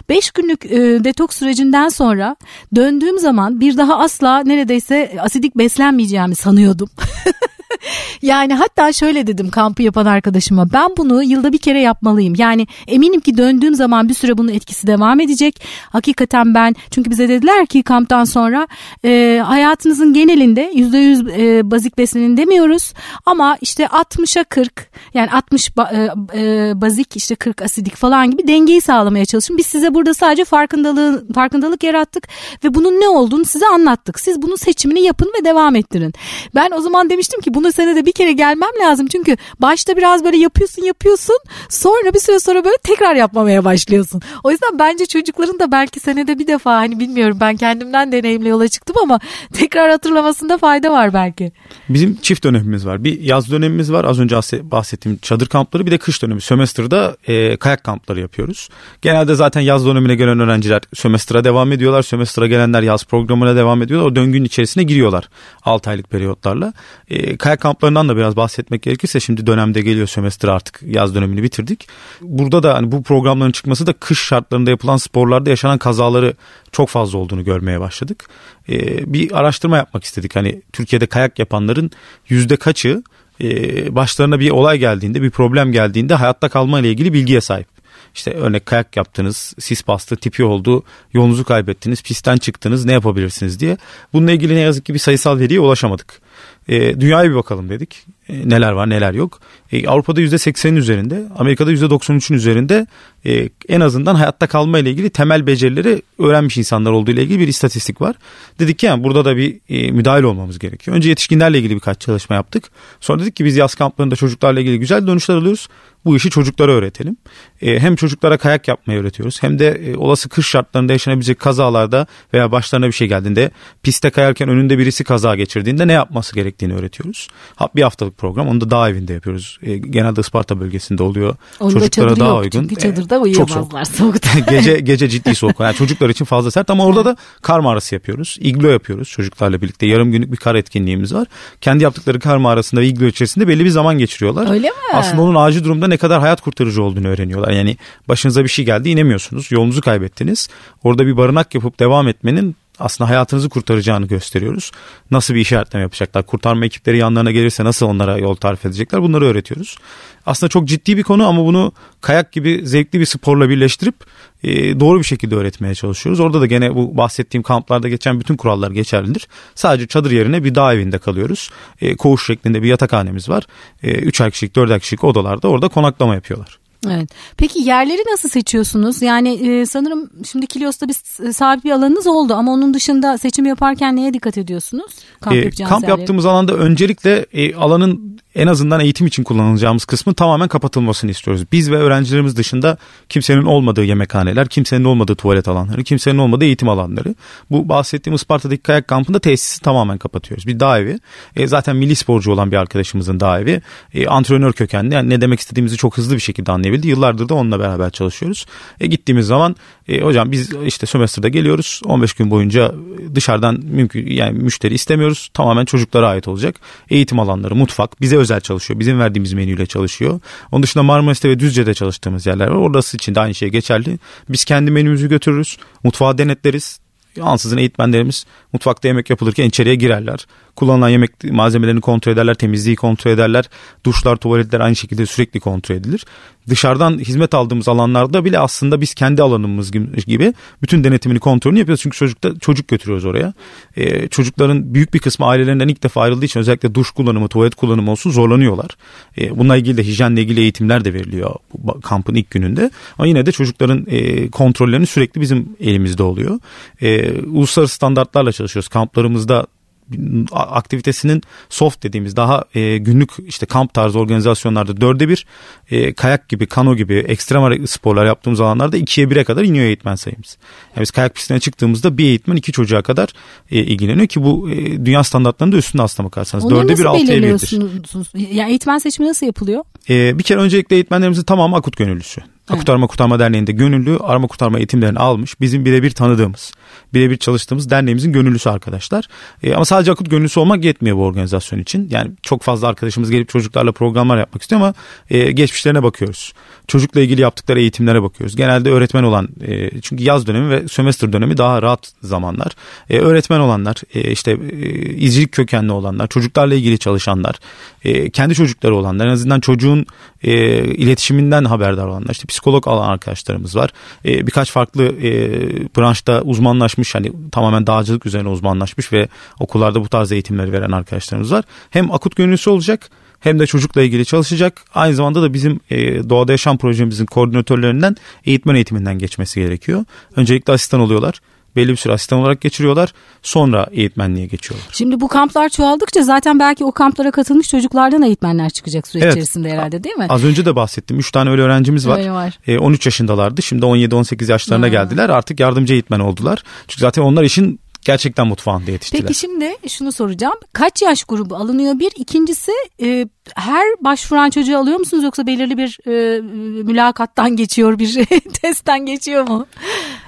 5 günlük e, detoks sürecinden sonra döndüğüm zaman bir daha asla neredeyse asidik beslenmeyeceğimi sanıyordum. Yani hatta şöyle dedim kampı yapan arkadaşıma ben bunu yılda bir kere yapmalıyım. Yani eminim ki döndüğüm zaman bir süre bunun etkisi devam edecek. Hakikaten ben çünkü bize dediler ki kamptan sonra e, hayatınızın genelinde %100 e, bazik beslenin demiyoruz. Ama işte 60'a 40 yani 60 ba- e, e, bazik işte 40 asidik falan gibi dengeyi sağlamaya çalışın. Biz size burada sadece farkındalığı, farkındalık yarattık ve bunun ne olduğunu size anlattık. Siz bunun seçimini yapın ve devam ettirin. Ben o zaman demiştim ki bunu senede bir kere gelmem lazım. Çünkü başta biraz böyle yapıyorsun yapıyorsun sonra bir süre sonra böyle tekrar yapmamaya başlıyorsun. O yüzden bence çocukların da belki senede bir defa hani bilmiyorum ben kendimden deneyimle yola çıktım ama tekrar hatırlamasında fayda var belki. Bizim çift dönemimiz var. Bir yaz dönemimiz var. Az önce bahse- bahsettiğim çadır kampları bir de kış dönemi. Sömestr'da e, kayak kampları yapıyoruz. Genelde zaten yaz dönemine gelen öğrenciler sömestra devam ediyorlar. Sömestra gelenler yaz programına devam ediyorlar. O döngünün içerisine giriyorlar 6 aylık periyotlarla. E, kayak kamplarından da biraz bahsetmek gerekirse şimdi dönemde geliyor sömestr artık yaz dönemini bitirdik. Burada da hani bu programların çıkması da kış şartlarında yapılan sporlarda yaşanan kazaları çok fazla olduğunu görmeye başladık. E, bir araştırma yapmak istedik. Hani Türkiye'de kayak yapanların yüzde kaçı e, başlarına bir olay geldiğinde bir problem geldiğinde hayatta kalma ile ilgili bilgiye sahip. İşte örnek kayak yaptınız, sis bastı, tipi oldu, yolunuzu kaybettiniz, pistten çıktınız ne yapabilirsiniz diye. Bununla ilgili ne yazık ki bir sayısal veriye ulaşamadık. E, dünyaya bir bakalım dedik. E, neler var neler yok. E, Avrupa'da %80'in üzerinde, Amerika'da %93'ün üzerinde e, en azından hayatta kalma ile ilgili temel becerileri öğrenmiş insanlar olduğu ile ilgili bir istatistik var. Dedik ki yani burada da bir e, müdahale olmamız gerekiyor. Önce yetişkinlerle ilgili birkaç çalışma yaptık. Sonra dedik ki biz yaz kamplarında çocuklarla ilgili güzel dönüşler alıyoruz. Bu işi çocuklara öğretelim. E, hem çocuklara kayak yapmayı öğretiyoruz hem de e, olası kış şartlarında yaşanabilecek kazalarda veya başlarına bir şey geldiğinde piste kayarken önünde birisi kaza geçirdiğinde ne yapması gerektiğini öğretiyoruz. Ha, bir haftalık program onu da dağ evinde yapıyoruz. E, genelde Isparta bölgesinde oluyor. Onda Çocuklara daha yok uygun. çünkü E, çadırda çok soğuk. soğukta. gece gece ciddi soğuk. Yani çocuklar için fazla sert ama orada da kar mağarası yapıyoruz. İglo yapıyoruz çocuklarla birlikte. Yarım günlük bir kar etkinliğimiz var. Kendi yaptıkları kar mağarasında ve iglo içerisinde belli bir zaman geçiriyorlar. Öyle mi? Aslında onun acil durumda ne kadar hayat kurtarıcı olduğunu öğreniyorlar. Yani başınıza bir şey geldi inemiyorsunuz. Yolunuzu kaybettiniz. Orada bir barınak yapıp devam etmenin aslında hayatınızı kurtaracağını gösteriyoruz. Nasıl bir işaretleme yapacaklar? Kurtarma ekipleri yanlarına gelirse nasıl onlara yol tarif edecekler? Bunları öğretiyoruz. Aslında çok ciddi bir konu ama bunu kayak gibi zevkli bir sporla birleştirip e, doğru bir şekilde öğretmeye çalışıyoruz. Orada da gene bu bahsettiğim kamplarda geçen bütün kurallar geçerlidir. Sadece çadır yerine bir dağ evinde kalıyoruz. E, koğuş şeklinde bir yatakhanemiz var. 3 e, kişilik 4 kişilik odalarda orada konaklama yapıyorlar. Evet. Peki yerleri nasıl seçiyorsunuz? Yani e, sanırım şimdi Kilyos'ta bir s- sabit bir alanınız oldu ama onun dışında seçim yaparken neye dikkat ediyorsunuz? Kamp, E, kamp yerleri. yaptığımız alanda öncelikle e, alanın en azından eğitim için kullanılacağımız kısmı tamamen kapatılmasını istiyoruz. Biz ve öğrencilerimiz dışında kimsenin olmadığı yemekhaneler, kimsenin olmadığı tuvalet alanları, kimsenin olmadığı eğitim alanları. Bu bahsettiğim Isparta'daki kayak kampında tesisi tamamen kapatıyoruz. Bir dağ evi. E, zaten milli sporcu olan bir arkadaşımızın dağ evi. E, antrenör kökenli. Yani ne demek istediğimizi çok hızlı bir şekilde anlayabildi. Yıllardır da onunla beraber çalışıyoruz. E, gittiğimiz zaman e, hocam biz işte sömestrde geliyoruz. 15 gün boyunca dışarıdan mümkün yani müşteri istemiyoruz. Tamamen çocuklara ait olacak. Eğitim alanları, mutfak bize özel çalışıyor. Bizim verdiğimiz menüyle çalışıyor. Onun dışında Marmaris'te ve Düzce'de çalıştığımız yerler var. Orası için de aynı şey geçerli. Biz kendi menümüzü götürürüz. Mutfağı denetleriz Ansızın eğitmenlerimiz mutfakta yemek yapılırken içeriye girerler. Kullanılan yemek malzemelerini kontrol ederler, temizliği kontrol ederler. Duşlar, tuvaletler aynı şekilde sürekli kontrol edilir. Dışarıdan hizmet aldığımız alanlarda bile aslında biz kendi alanımız gibi bütün denetimini, kontrolünü yapıyoruz. Çünkü çocukta, çocuk götürüyoruz oraya. Ee, çocukların büyük bir kısmı ailelerinden ilk defa ayrıldığı için özellikle duş kullanımı, tuvalet kullanımı olsun zorlanıyorlar. Ee, bununla ilgili de hijyenle ilgili eğitimler de veriliyor kampın ilk gününde. Ama yine de çocukların e, kontrollerini sürekli bizim elimizde oluyor. E, uluslararası standartlarla çalışıyoruz. Kamplarımızda aktivitesinin soft dediğimiz daha e, günlük işte kamp tarzı organizasyonlarda dörde bir e, kayak gibi kano gibi ekstrem sporlar yaptığımız alanlarda ikiye bire kadar iniyor eğitmen sayımız. Yani biz kayak pistine çıktığımızda bir eğitmen iki çocuğa kadar e, ilgileniyor ki bu e, dünya standartlarının da üstünde aslında bakarsanız. Onları dörde bir altıya birdir. Yani eğitmen seçimi nasıl yapılıyor? E, bir kere öncelikle eğitmenlerimizin tamamı akut gönüllüsü. Akut Arama Kurtarma Derneği'nde gönüllü arama kurtarma eğitimlerini almış. Bizim birebir tanıdığımız, birebir çalıştığımız derneğimizin gönüllüsü arkadaşlar. E, ama sadece akut gönüllüsü olmak yetmiyor bu organizasyon için. Yani çok fazla arkadaşımız gelip çocuklarla programlar yapmak istiyor ama e, geçmişlerine bakıyoruz. Çocukla ilgili yaptıkları eğitimlere bakıyoruz. Genelde öğretmen olan, e, çünkü yaz dönemi ve sömestr dönemi daha rahat zamanlar. E, öğretmen olanlar, e, işte e, izcilik kökenli olanlar, çocuklarla ilgili çalışanlar, e, kendi çocukları olanlar, en azından çocuğun e, iletişiminden haberdar olanlar, işte psikolog alan arkadaşlarımız var. E, birkaç farklı e, branşta uzmanlaşmış hani tamamen dağcılık üzerine uzmanlaşmış ve okullarda bu tarz eğitimleri veren arkadaşlarımız var. Hem akut gönüllüsü olacak hem de çocukla ilgili çalışacak. Aynı zamanda da bizim e, Doğada Yaşam projemizin koordinatörlerinden eğitmen eğitiminden geçmesi gerekiyor. Öncelikle asistan oluyorlar belli bir süre asistan olarak geçiriyorlar. Sonra eğitmenliğe geçiyorlar. Şimdi bu kamplar çoğaldıkça zaten belki o kamplara katılmış çocuklardan eğitmenler çıkacak süre evet. içerisinde herhalde değil mi? Az önce de bahsettim. 3 tane öyle öğrencimiz var. Öyle var. E, 13 yaşındalardı. Şimdi 17-18 yaşlarına ya. geldiler. Artık yardımcı eğitmen oldular. Çünkü zaten onlar işin gerçekten mutfağında yetiştiler. Peki şimdi şunu soracağım. Kaç yaş grubu alınıyor? Bir. ikincisi e, her başvuran çocuğu alıyor musunuz yoksa belirli bir e, mülakattan geçiyor bir testten geçiyor mu?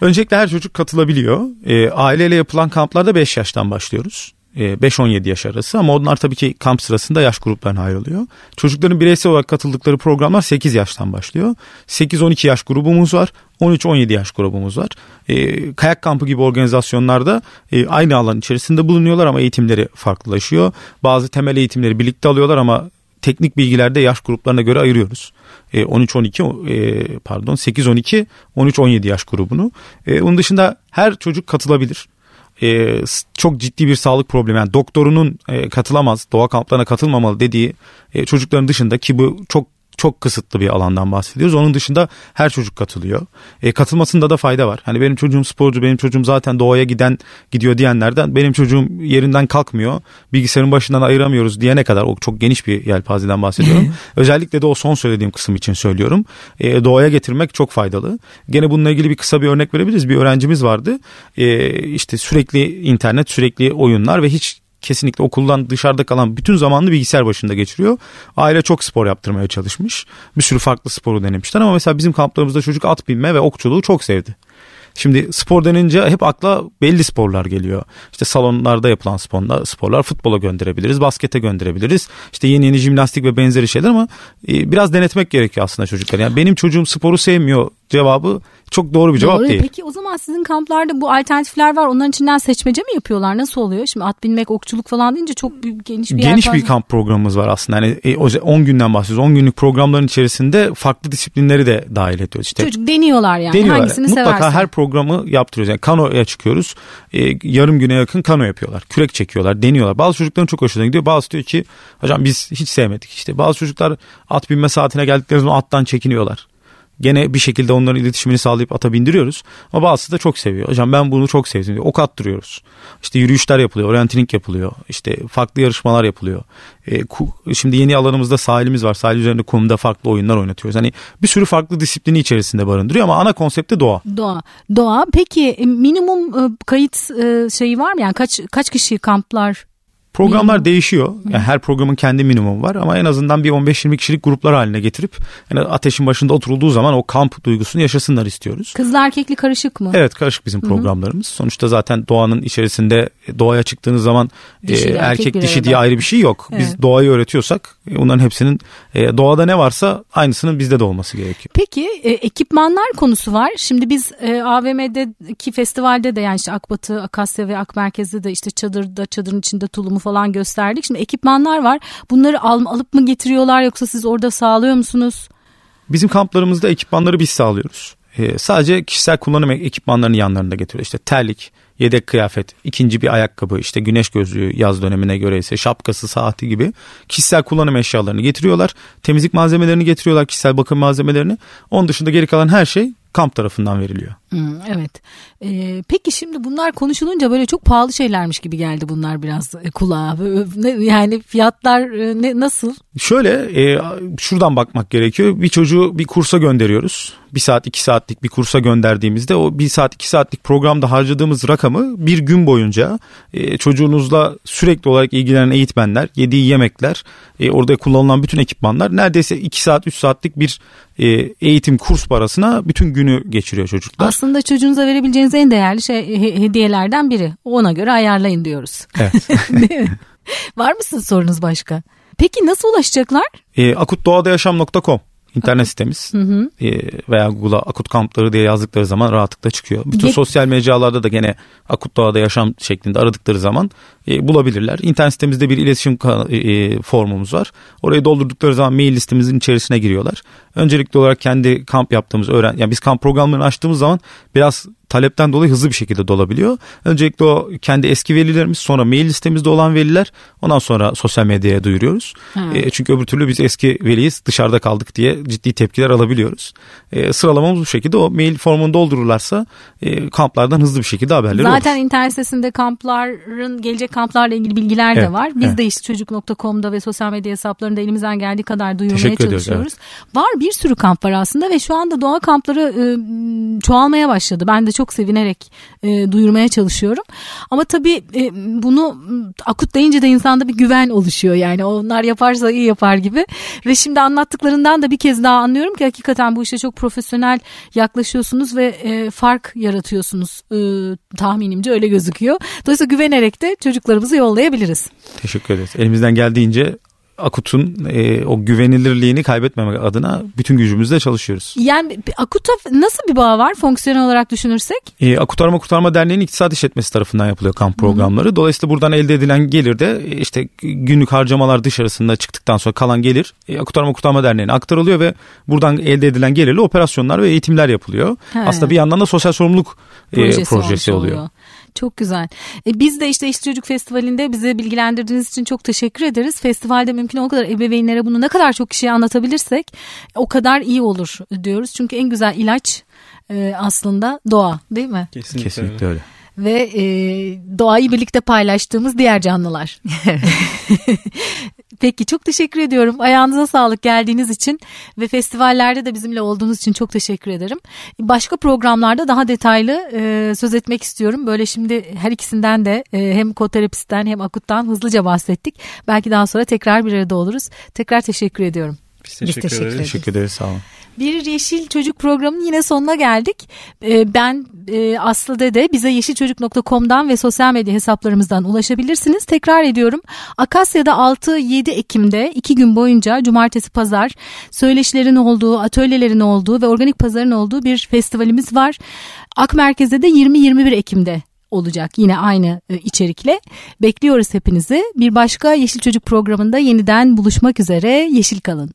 Öncelikle her çocuk katılabiliyor. E, aileyle yapılan kamplarda 5 yaştan başlıyoruz. 5-17 yaş arası ama onlar tabii ki kamp sırasında yaş gruplarına ayrılıyor. Çocukların bireysel olarak katıldıkları programlar 8 yaştan başlıyor. 8-12 yaş grubumuz var. 13-17 yaş grubumuz var. E, kayak kampı gibi organizasyonlarda e, aynı alan içerisinde bulunuyorlar ama eğitimleri farklılaşıyor. Bazı temel eğitimleri birlikte alıyorlar ama teknik bilgilerde yaş gruplarına göre ayırıyoruz. E, 13-12 e, pardon 8-12 13-17 yaş grubunu. E, onun dışında her çocuk katılabilir e, çok ciddi bir sağlık problemi. Yani doktorunun e, katılamaz doğa kamplarına katılmamalı dediği e, çocukların dışında ki bu çok çok kısıtlı bir alandan bahsediyoruz. Onun dışında her çocuk katılıyor. E, katılmasında da fayda var. Hani benim çocuğum sporcu, benim çocuğum zaten doğaya giden gidiyor diyenlerden benim çocuğum yerinden kalkmıyor. Bilgisayarın başından ayıramıyoruz diyene kadar o çok geniş bir yelpazeden bahsediyorum. Özellikle de o son söylediğim kısım için söylüyorum. E, doğaya getirmek çok faydalı. Gene bununla ilgili bir kısa bir örnek verebiliriz. Bir öğrencimiz vardı. E, işte sürekli internet, sürekli oyunlar ve hiç kesinlikle okuldan dışarıda kalan bütün zamanını bilgisayar başında geçiriyor. Aile çok spor yaptırmaya çalışmış. Bir sürü farklı sporu denemişler ama mesela bizim kamplarımızda çocuk at binme ve okçuluğu çok sevdi. Şimdi spor denince hep akla belli sporlar geliyor. İşte salonlarda yapılan sporlar, sporlar futbola gönderebiliriz, baskete gönderebiliriz. İşte yeni yeni jimnastik ve benzeri şeyler ama e, biraz denetmek gerekiyor aslında çocuklar. Yani benim çocuğum sporu sevmiyor cevabı çok doğru bir cevap doğru. değil. Peki o zaman sizin kamplarda bu alternatifler var. Onların içinden seçmece mi yapıyorlar? Nasıl oluyor? Şimdi at binmek, okçuluk falan deyince çok büyük, geniş bir Geniş bir kamp programımız var aslında. Yani e, 10 günden bahsediyoruz. 10 günlük programların içerisinde farklı disiplinleri de dahil ediyoruz. İşte Çocuk deniyorlar yani. Deniyorlar. Hangisini Mutlaka seversen. her programı yaptırıyoruz. Yani kanoya çıkıyoruz. E, yarım güne yakın kano yapıyorlar. Kürek çekiyorlar, deniyorlar. Bazı çocukların çok hoşuna gidiyor. Bazı diyor ki hocam biz hiç sevmedik işte. Bazı çocuklar at binme saatine geldikleri zaman attan çekiniyorlar. Gene bir şekilde onların iletişimini sağlayıp ata bindiriyoruz. Ama bazısı da çok seviyor. Hocam ben bunu çok sevdim diyor. Ok attırıyoruz. İşte yürüyüşler yapılıyor. Orientining yapılıyor. İşte farklı yarışmalar yapılıyor. E, şimdi yeni alanımızda sahilimiz var. Sahil üzerinde kumda farklı oyunlar oynatıyoruz. Hani bir sürü farklı disiplini içerisinde barındırıyor ama ana konsepti doğa. Doğa. Doğa. Peki e, minimum e, kayıt e, şeyi var mı? Yani kaç kaç kişi kamplar Programlar Minimum. değişiyor. Yani her programın kendi minimumu var ama en azından bir 15-20 kişilik gruplar haline getirip yani ateşin başında oturulduğu zaman o kamp duygusunu yaşasınlar istiyoruz. Kızlı erkekli karışık mı? Evet karışık bizim programlarımız. Sonuçta zaten doğanın içerisinde doğaya çıktığınız zaman Dişi e, erkek erkek dişi diye ayrı bir şey yok. Biz Evet. doğayı öğretiyorsak e, onların hepsinin e, doğada ne varsa aynısının bizde de olması gerekiyor. Peki e, ekipmanlar konusu var. Şimdi biz e, AVM'deki festivalde de yani işte Akbatı, Akasya ve Akmerkez'de de işte çadırda çadırın içinde tulumu falan gösterdik. Şimdi ekipmanlar var. Bunları al, alıp mı getiriyorlar yoksa siz orada sağlıyor musunuz? Bizim kamplarımızda ekipmanları biz sağlıyoruz. E, sadece kişisel kullanım ekipmanlarını yanlarında getiriyor. İşte terlik, yedek kıyafet, ikinci bir ayakkabı, işte güneş gözlüğü yaz dönemine göre ise şapkası, saati gibi kişisel kullanım eşyalarını getiriyorlar. Temizlik malzemelerini getiriyorlar, kişisel bakım malzemelerini. Onun dışında geri kalan her şey kamp tarafından veriliyor. Hmm, evet. Ee, peki şimdi bunlar konuşulunca böyle çok pahalı şeylermiş gibi geldi bunlar biraz e, kulağa. Yani fiyatlar e, ne, nasıl? Şöyle e, şuradan bakmak gerekiyor. Bir çocuğu bir kursa gönderiyoruz. Bir saat iki saatlik bir kursa gönderdiğimizde o bir saat iki saatlik programda harcadığımız rakamı bir gün boyunca e, çocuğunuzla sürekli olarak ilgilenen eğitmenler, yediği yemekler, e, orada kullanılan bütün ekipmanlar neredeyse iki saat üç saatlik bir e, eğitim kurs parasına bütün günü geçiriyor çocuklar. Aslında çocuğunuza verebileceğiniz en değerli şey he- hediyelerden biri. Ona göre ayarlayın diyoruz. Evet. Var mısın sorunuz başka? Peki nasıl ulaşacaklar? E, akutdoğadayaşam.com internet sitemiz E, veya Google'a akut kampları diye yazdıkları zaman rahatlıkla çıkıyor. Bütün Ge- sosyal mecralarda da gene akut doğada yaşam şeklinde aradıkları zaman e, bulabilirler. İnternet sitemizde bir iletişim ka- e, formumuz var. Orayı doldurdukları zaman mail listemizin içerisine giriyorlar. Öncelikli olarak kendi kamp yaptığımız öğren yani biz kamp programlarını açtığımız zaman biraz talepten dolayı hızlı bir şekilde dolabiliyor. Öncelikle o kendi eski velilerimiz sonra mail listemizde olan veliler ondan sonra sosyal medyaya duyuruyoruz. E, çünkü öbür türlü biz eski veliyiz dışarıda kaldık diye ciddi tepkiler alabiliyoruz. E, sıralamamız bu şekilde o mail formunu doldururlarsa e, kamplardan hızlı bir şekilde haberleri Zaten olur. internet sitesinde kampların gelecek kamplarla ilgili bilgiler de Evet, var. Biz evet. de işte çocuk.com'da ve sosyal medya hesaplarında elimizden geldiği kadar duyurmaya Teşekkür ediyoruz, çalışıyoruz. Var bir sürü kamp var aslında ve şu anda doğa kampları e, çoğalmaya başladı. Ben de çok sevinerek e, duyurmaya çalışıyorum. Ama tabii e, bunu m, akut deyince de insanda bir güven oluşuyor. Yani onlar yaparsa iyi yapar gibi. Ve şimdi anlattıklarından da bir kez daha anlıyorum ki hakikaten bu işe çok profesyonel yaklaşıyorsunuz ve e, fark yaratıyorsunuz. E, tahminimce öyle gözüküyor. Dolayısıyla güvenerek de çocuklarımızı yollayabiliriz. Teşekkür ederiz. Elimizden geldiğince Akut'un e, o güvenilirliğini kaybetmemek adına bütün gücümüzle çalışıyoruz. Yani Akut'a nasıl bir bağ var fonksiyonel olarak düşünürsek? E, Akut Arama Kurtarma Derneği'nin iktisat işletmesi tarafından yapılıyor kamp programları. Dolayısıyla buradan elde edilen gelir de e, işte günlük harcamalar dışarısında çıktıktan sonra kalan gelir e, Akut Arama Kurtarma Derneği'ne aktarılıyor ve buradan elde edilen gelirle operasyonlar ve eğitimler yapılıyor. He. Aslında bir yandan da sosyal sorumluluk e, projesi, projesi, olmuş oluyor. oluyor. Çok güzel. E, biz de işte İş Çocuk Festivali'nde bize bilgilendirdiğiniz için çok teşekkür ederiz. Festivalde mümkün o kadar ebeveynlere bunu ne kadar çok kişiye anlatabilirsek o kadar iyi olur diyoruz. Çünkü en güzel ilaç e, aslında doğa değil mi? Kesinlikle, Kesinlikle öyle. Ve e, doğayı birlikte paylaştığımız diğer canlılar. Peki çok teşekkür ediyorum. Ayağınıza sağlık geldiğiniz için ve festivallerde de bizimle olduğunuz için çok teşekkür ederim. Başka programlarda daha detaylı e, söz etmek istiyorum. Böyle şimdi her ikisinden de e, hem koterapistten hem akuttan hızlıca bahsettik. Belki daha sonra tekrar bir arada oluruz. Tekrar teşekkür ediyorum. Biz teşekkür, teşekkür ederiz. ederiz. Teşekkür ederiz sağ olun. Bir Yeşil Çocuk programının yine sonuna geldik. Ee, Ben e, Aslı Dede bize yeşilçocuk.com'dan ve sosyal medya hesaplarımızdan ulaşabilirsiniz. Tekrar ediyorum. Akasya'da 6-7 Ekim'de 2 gün boyunca cumartesi pazar söyleşilerin olduğu, atölyelerin olduğu ve organik pazarın olduğu bir festivalimiz var. Ak Merkez'de de 20-21 Ekim'de olacak yine aynı e, içerikle. Bekliyoruz hepinizi. Bir başka Yeşil Çocuk programında yeniden buluşmak üzere. Yeşil kalın.